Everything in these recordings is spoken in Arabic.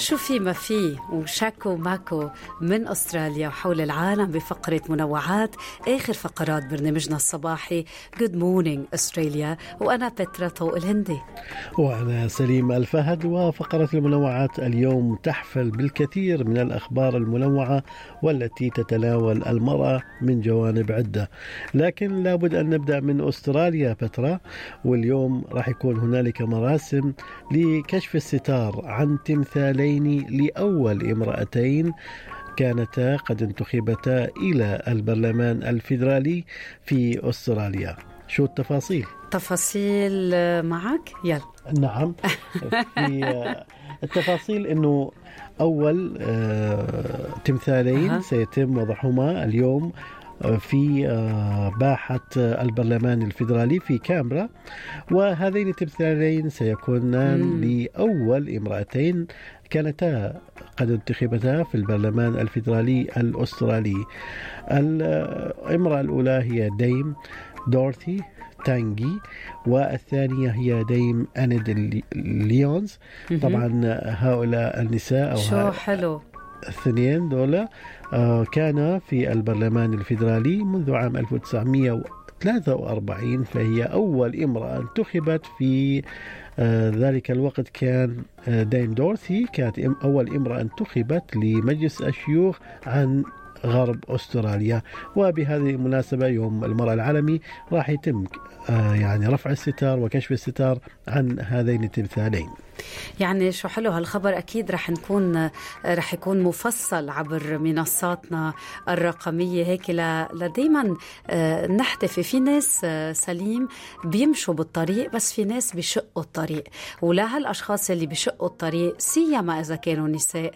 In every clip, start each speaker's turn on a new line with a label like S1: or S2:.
S1: شو في ما في؟ وشاكو ماكو من أستراليا وحول العالم بفقرة منوعات آخر فقرات برنامجنا الصباحي good morning Australia وأنا بترا طوق الهندي.
S2: وأنا سليم الفهد وفقرة المنوعات اليوم تحفل بالكثير من الأخبار المنوعة والتي تتناول المرأة من جوانب عدة. لكن لابد أن نبدأ من أستراليا بترا. واليوم راح يكون هنالك مراسم لكشف الستار عن تمثالين امرأتين لأول امرأتين كانتا قد انتخبتا إلى البرلمان الفيدرالي في أستراليا شو التفاصيل؟
S1: تفاصيل معك؟ يلا
S2: نعم في التفاصيل أنه أول آه، تمثالين أه. سيتم وضعهما اليوم في آه، باحة البرلمان الفيدرالي في كامبرا وهذين التمثالين سيكونان لأول امرأتين كانتا قد انتخبتا في البرلمان الفيدرالي الأسترالي. الامرأة الأولى هي ديم دورثي تانجي والثانية هي ديم أند ليونز. طبعا هؤلاء النساء أو
S1: شو حلو.
S2: الاثنين دولة آه، كان في البرلمان الفيدرالي منذ عام 1943 فهي أول امرأة انتخبت في ذلك الوقت كان آه، دين دورثي كانت أول امرأة انتخبت لمجلس الشيوخ عن غرب أستراليا. وبهذه المناسبة يوم المرأة العالمي راح يتم يعني رفع الستار وكشف الستار عن هذين التمثالين.
S1: يعني شو حلو هالخبر أكيد رح نكون رح يكون مفصل عبر منصاتنا الرقمية هيك. لديما آه، نحتفي. في ناس آه، سليم بيمشوا بالطريق بس في ناس بشقوا الطريق. ولهالاشخاص اللي بشقوا الطريق سيما إذا كانوا نساء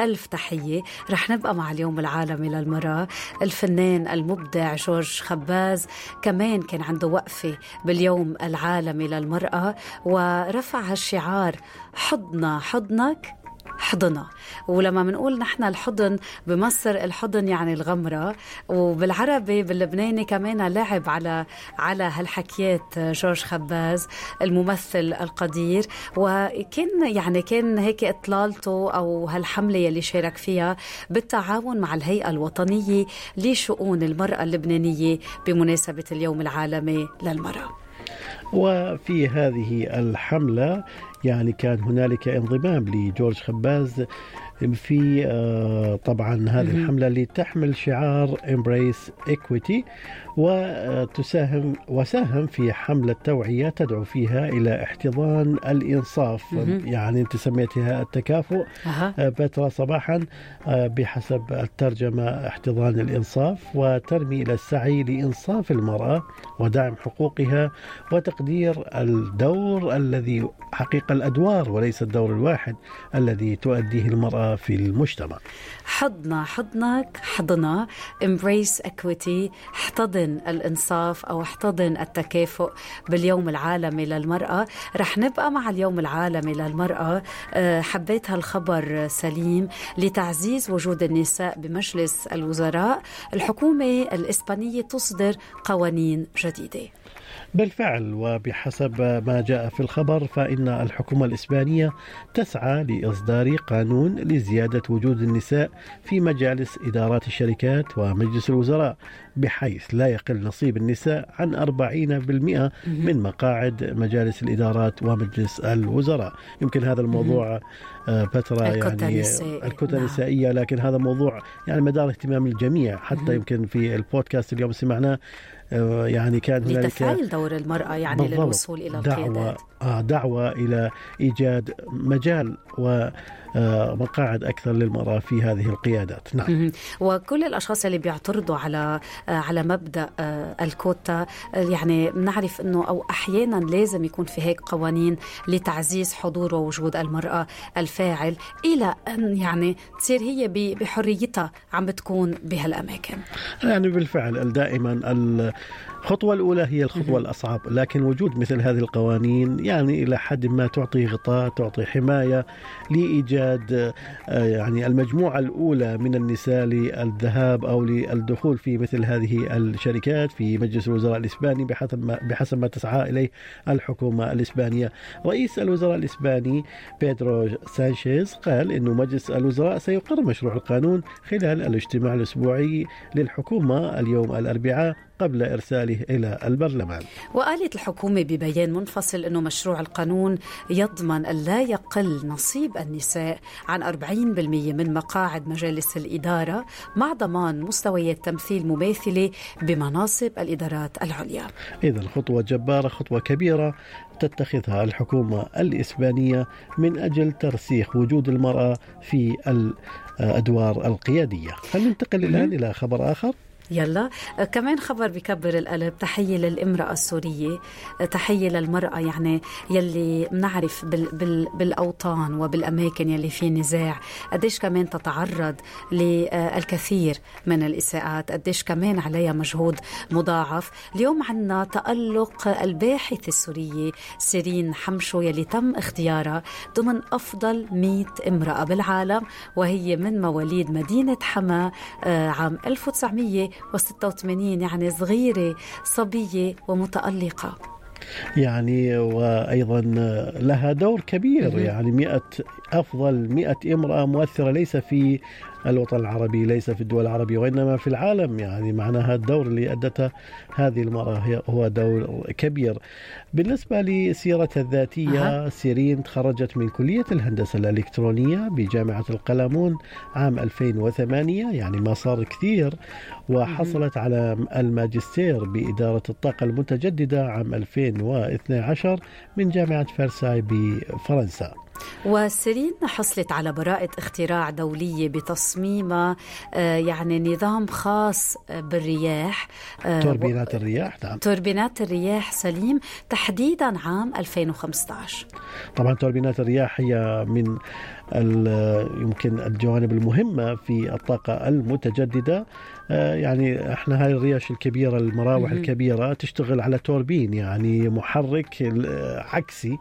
S1: ألف تحية. رح نبقى مع اليوم العالمي. للمرأة الفنان المبدع جورج خباز كمان كان عنده وقفة باليوم العالمي للمرأة ورفع هالشعار حضنا حضنك؟ حضنة. ولما بنقول نحن الحضن بمصر الحضن يعني الغمرة. وبالعربي باللبناني كمان لعب على على هالحكيات جورج خباز الممثل القدير. وكان يعني كان هيك إطلالته أو هالحملة يلي شارك فيها بالتعاون مع الهيئة الوطنية لشؤون المرأة اللبنانية بمناسبة اليوم العالمي للمرأة.
S2: وفي هذه الحملة يعني كان هنالك انضمام لجورج خباز في آه، طبعا هذه الحملة اللي تحمل شعار Embrace Equity. وتساهم وساهم في حملة توعية تدعو فيها إلى احتضان الإنصاف. يعني أنت سميتها التكافؤ. أه. بترى صباحا آه، بحسب الترجمة احتضان الإنصاف وترمي إلى السعي لإنصاف المرأة ودعم حقوقها وتقدير الدور الذي حقيقة الأدوار وليس الدور الواحد الذي تؤديه المرأة في المجتمع.
S1: حضنا حضنك حضنا embrace equity. احتضن. الانصاف أو احتضن التكافؤ باليوم العالمي للمرأة. رح نبقى مع اليوم العالمي للمرأة. آه، حبيت هالخبر سليم لتعزيز وجود النساء بمجلس الوزراء. الحكومة الإسبانية تصدر قوانين جديدة.
S2: بالفعل وبحسب ما جاء في الخبر فإن الحكومة الإسبانية تسعى لإصدار قانون لزيادة وجود النساء في مجالس إدارات الشركات ومجلس الوزراء بحيث لا يقل نصيب النساء عن 40% من مقاعد مجالس الإدارات ومجلس الوزراء. يمكن هذا الموضوع فترة
S1: آه، يعني
S2: الكتل نعم. النسائية لكن هذا موضوع يعني مدار اهتمام الجميع حتى يمكن في البودكاست اليوم سمعناه. يعني كان
S1: هنالك لتفعيل دور المرأة يعني بالضبط. للوصول إلى القيادات
S2: آه، دعوة إلى إيجاد مجال و مقاعد أكثر للمرأة في هذه القيادات. نعم.
S1: وكل الأشخاص اللي بيعترضوا على على مبدأ الكوتا يعني بنعرف إنه أو أحيانا لازم يكون في هيك قوانين لتعزيز حضور ووجود المرأة الفاعل إلى أن يعني تصير هي بحريتها عم بتكون بهالأماكن.
S2: يعني بالفعل دائما الخطوة الأولى هي الخطوة الأصعب لكن وجود مثل هذه القوانين يعني إلى حد ما تعطي غطاء تعطي حماية لإيجاد آه، يعني المجموعة الأولى من النساء للذهاب أو للدخول في مثل هذه الشركات في مجلس الوزراء الإسباني بحسب ما, بحسب ما تسعى إليه الحكومة الإسبانية. رئيس الوزراء الإسباني بيدرو سانشيز قال أنه مجلس الوزراء سيقر مشروع القانون خلال الاجتماع الأسبوعي للحكومة اليوم الأربعاء قبل إرساله إلى البرلمان.
S1: وقالت الحكومة ببيان منفصل أنه مشروع القانون يضمن أن لا يقل نصيب النساء عن 40% من مقاعد مجالس الإدارة مع ضمان مستويات تمثيل مماثلة بمناصب الإدارات العليا.
S2: إذا خطوة جبارة خطوة كبيرة تتخذها الحكومة الإسبانية من أجل ترسيخ وجود المرأة في الأدوار القيادية. هل ننتقل الآن إلى خبر آخر؟
S1: يلا. آه، كمان خبر بكبر القلب تحية للامرأة السورية. آه، تحية للمرأة يعني يلي بنعرف بال بال بالأوطان وبالأماكن يلي في نزاع. قديش كمان تتعرض للكثير من الإساءات. قديش كمان عليها مجهود مضاعف. اليوم عنا تألق الباحثة السورية سيرين حمشو يلي تم اختيارها ضمن أفضل 100 امرأة بالعالم وهي من مواليد مدينة حما عام 1900 86 يعني صغيرة صبية ومتألقة.
S2: يعني وأيضا لها دور كبير يعني مئة أفضل مئة امرأة مؤثرة ليس في الوطن العربي ليس في الدول العربية وإنما في العالم. يعني معناها الدور اللي أدته هذه المرأة هو دور كبير. بالنسبة لسيرتها الذاتية أه. سيرين تخرجت من كلية الهندسة الإلكترونية بجامعة القلمون عام 2008 يعني ما صار كثير وحصلت على الماجستير بإدارة الطاقة المتجددة عام 2012 من جامعة فرساي بفرنسا.
S1: وسيرين حصلت على براءة اختراع دولية بتصميمها آه، يعني نظام خاص بالرياح
S2: آه، توربينات الرياح
S1: نعم. توربينات الرياح سليم تحديدا عام 2015
S2: طبعا توربينات الرياح هي من يمكن الجوانب المهمة في الطاقة المتجددة. يعني إحنا هاي الريش الكبيرة المراوح الكبيرة تشتغل على توربين يعني محرك عكسي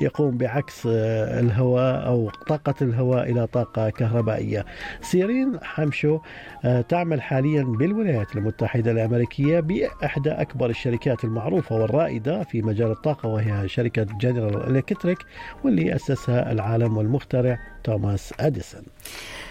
S2: يقوم بعكس آه، الهواء أو طاقة الهواء إلى طاقة كهربائية. سيرين حمشو آه، تعمل حاليا بالولايات المتحدة الأمريكية بإحدى أكبر الشركات المعروفة والرائدة في مجال الطاقة وهي شركة جنرال إلكتريك واللي أسسها العالم والمخترع توماس أديسون.
S1: آه،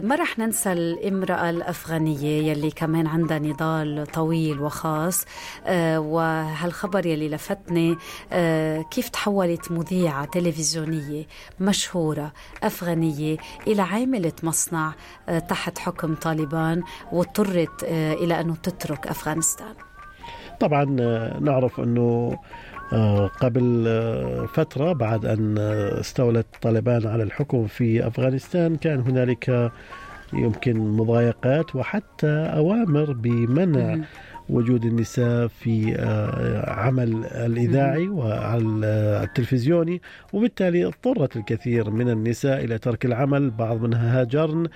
S1: ما رح ننسى الامرأة الأفغانية يلي كمان عندها نضال طويل وخاص. آه، وهالخبر يلي لفتني آه، كيف تحولت مذيعة تلفزيونية مشهورة أفغانية إلى عاملة مصنع تحت حكم طالبان واضطرت إلى أنه تترك أفغانستان.
S2: طبعا نعرف أنه آه، قبل آه، فترة بعد أن استولت طالبان على الحكم في أفغانستان كان هنالك يمكن مضايقات وحتى أوامر بمنع وجود النساء في آه، عمل الإذاعي والتلفزيوني وبالتالي اضطرت الكثير من النساء إلى ترك العمل. بعض منها هاجرن.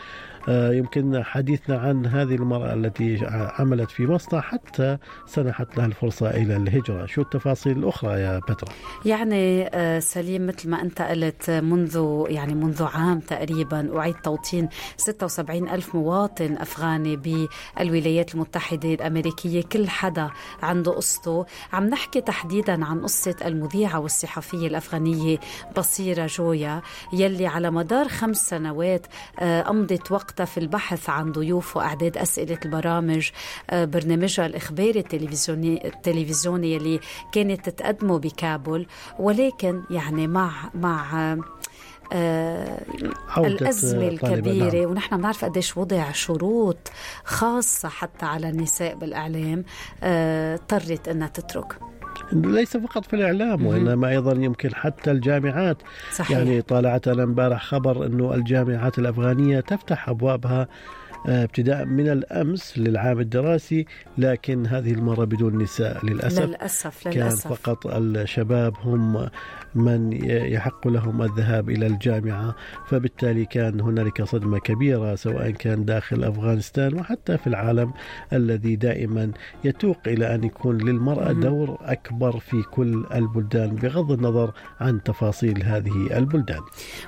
S2: آه، يمكن حديثنا عن هذه المرأة التي عملت في مصنع حتى سنحت لها الفرصة إلى الهجرة. شو التفاصيل الأخرى يا بترا؟
S1: يعني آه، سليم مثل ما أنت قلت منذ يعني منذ عام تقريبا أعيد توطين 76 ألف مواطن أفغاني بالولايات المتحدة الأمريكية. كل حدا عنده قصته. عم نحكي تحديدا عن قصة المذيعة والصحفية الأفغانية بصيرة جويا يلي على مدار خمس سنوات آه، أمضت وقت وقتها في البحث عن ضيوف وإعداد أسئلة البرامج آه، برنامجها الإخباري التلفزيوني التلفزيوني اللي كانت تقدمه بكابول ولكن يعني مع مع آه الأزمة الكبيرة نعم. ونحن بنعرف قديش وضع شروط خاصة حتى على النساء بالإعلام آه، اضطرت آه أنها تترك
S2: ليس فقط في الإعلام وإنما أيضا يمكن حتى الجامعات صحيح. يعني طالعت أنا امبارح خبر أنه الجامعات الأفغانية تفتح أبوابها آه، ابتداء من الأمس للعام الدراسي لكن هذه المرة بدون نساء للأسف.
S1: للأسف
S2: كان
S1: للأسف.
S2: فقط الشباب هم من يحق لهم الذهاب إلى الجامعة فبالتالي كان هنالك صدمة كبيرة سواء كان داخل أفغانستان وحتى في العالم الذي دائما يتوق إلى أن يكون للمرأة. دور أكبر في كل البلدان بغض النظر عن تفاصيل هذه البلدان.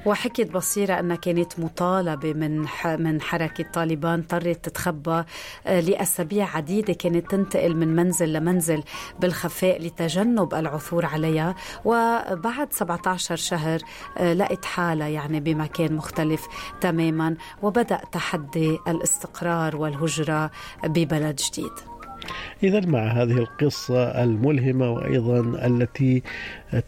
S1: وحكيت بصيرة أنها كانت مطالبة من من حركة طالبان اضطرت تتخبى آه، لأسابيع عديدة كانت تنتقل من منزل لمنزل بالخفاء لتجنب العثور عليها. وبعد 17 شهر آه، لقت حالها يعني بمكان مختلف تماما وبدأ تحدي الاستقرار والهجرة ببلد جديد.
S2: إذا مع هذه القصة الملهمة وأيضا التي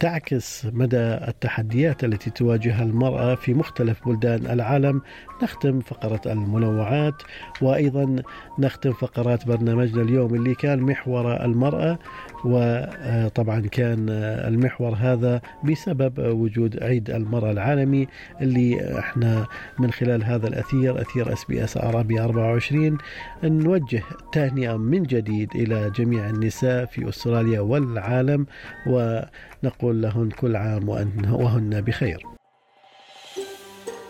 S2: تعكس مدى التحديات التي تواجهها المرأة في مختلف بلدان العالم. نختم فقرة المنوعات وأيضا نختم فقرات برنامجنا اليوم اللي كان محور المرأة وطبعا كان المحور هذا بسبب وجود عيد المرأة العالمي اللي إحنا من خلال هذا الأثير أثير إس بي إس عربي 24 نوجه تهنئة من جديد إلى جميع النساء في أستراليا والعالم ونقول لهن كل عام وهن بخير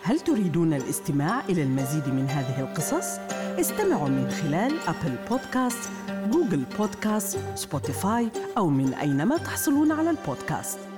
S3: هل تريدون الاستماع إلى المزيد من هذه القصص؟ استمعوا من خلال أبل بودكاست، جوجل بودكاست، سبوتيفاي أو من أينما تحصلون على البودكاست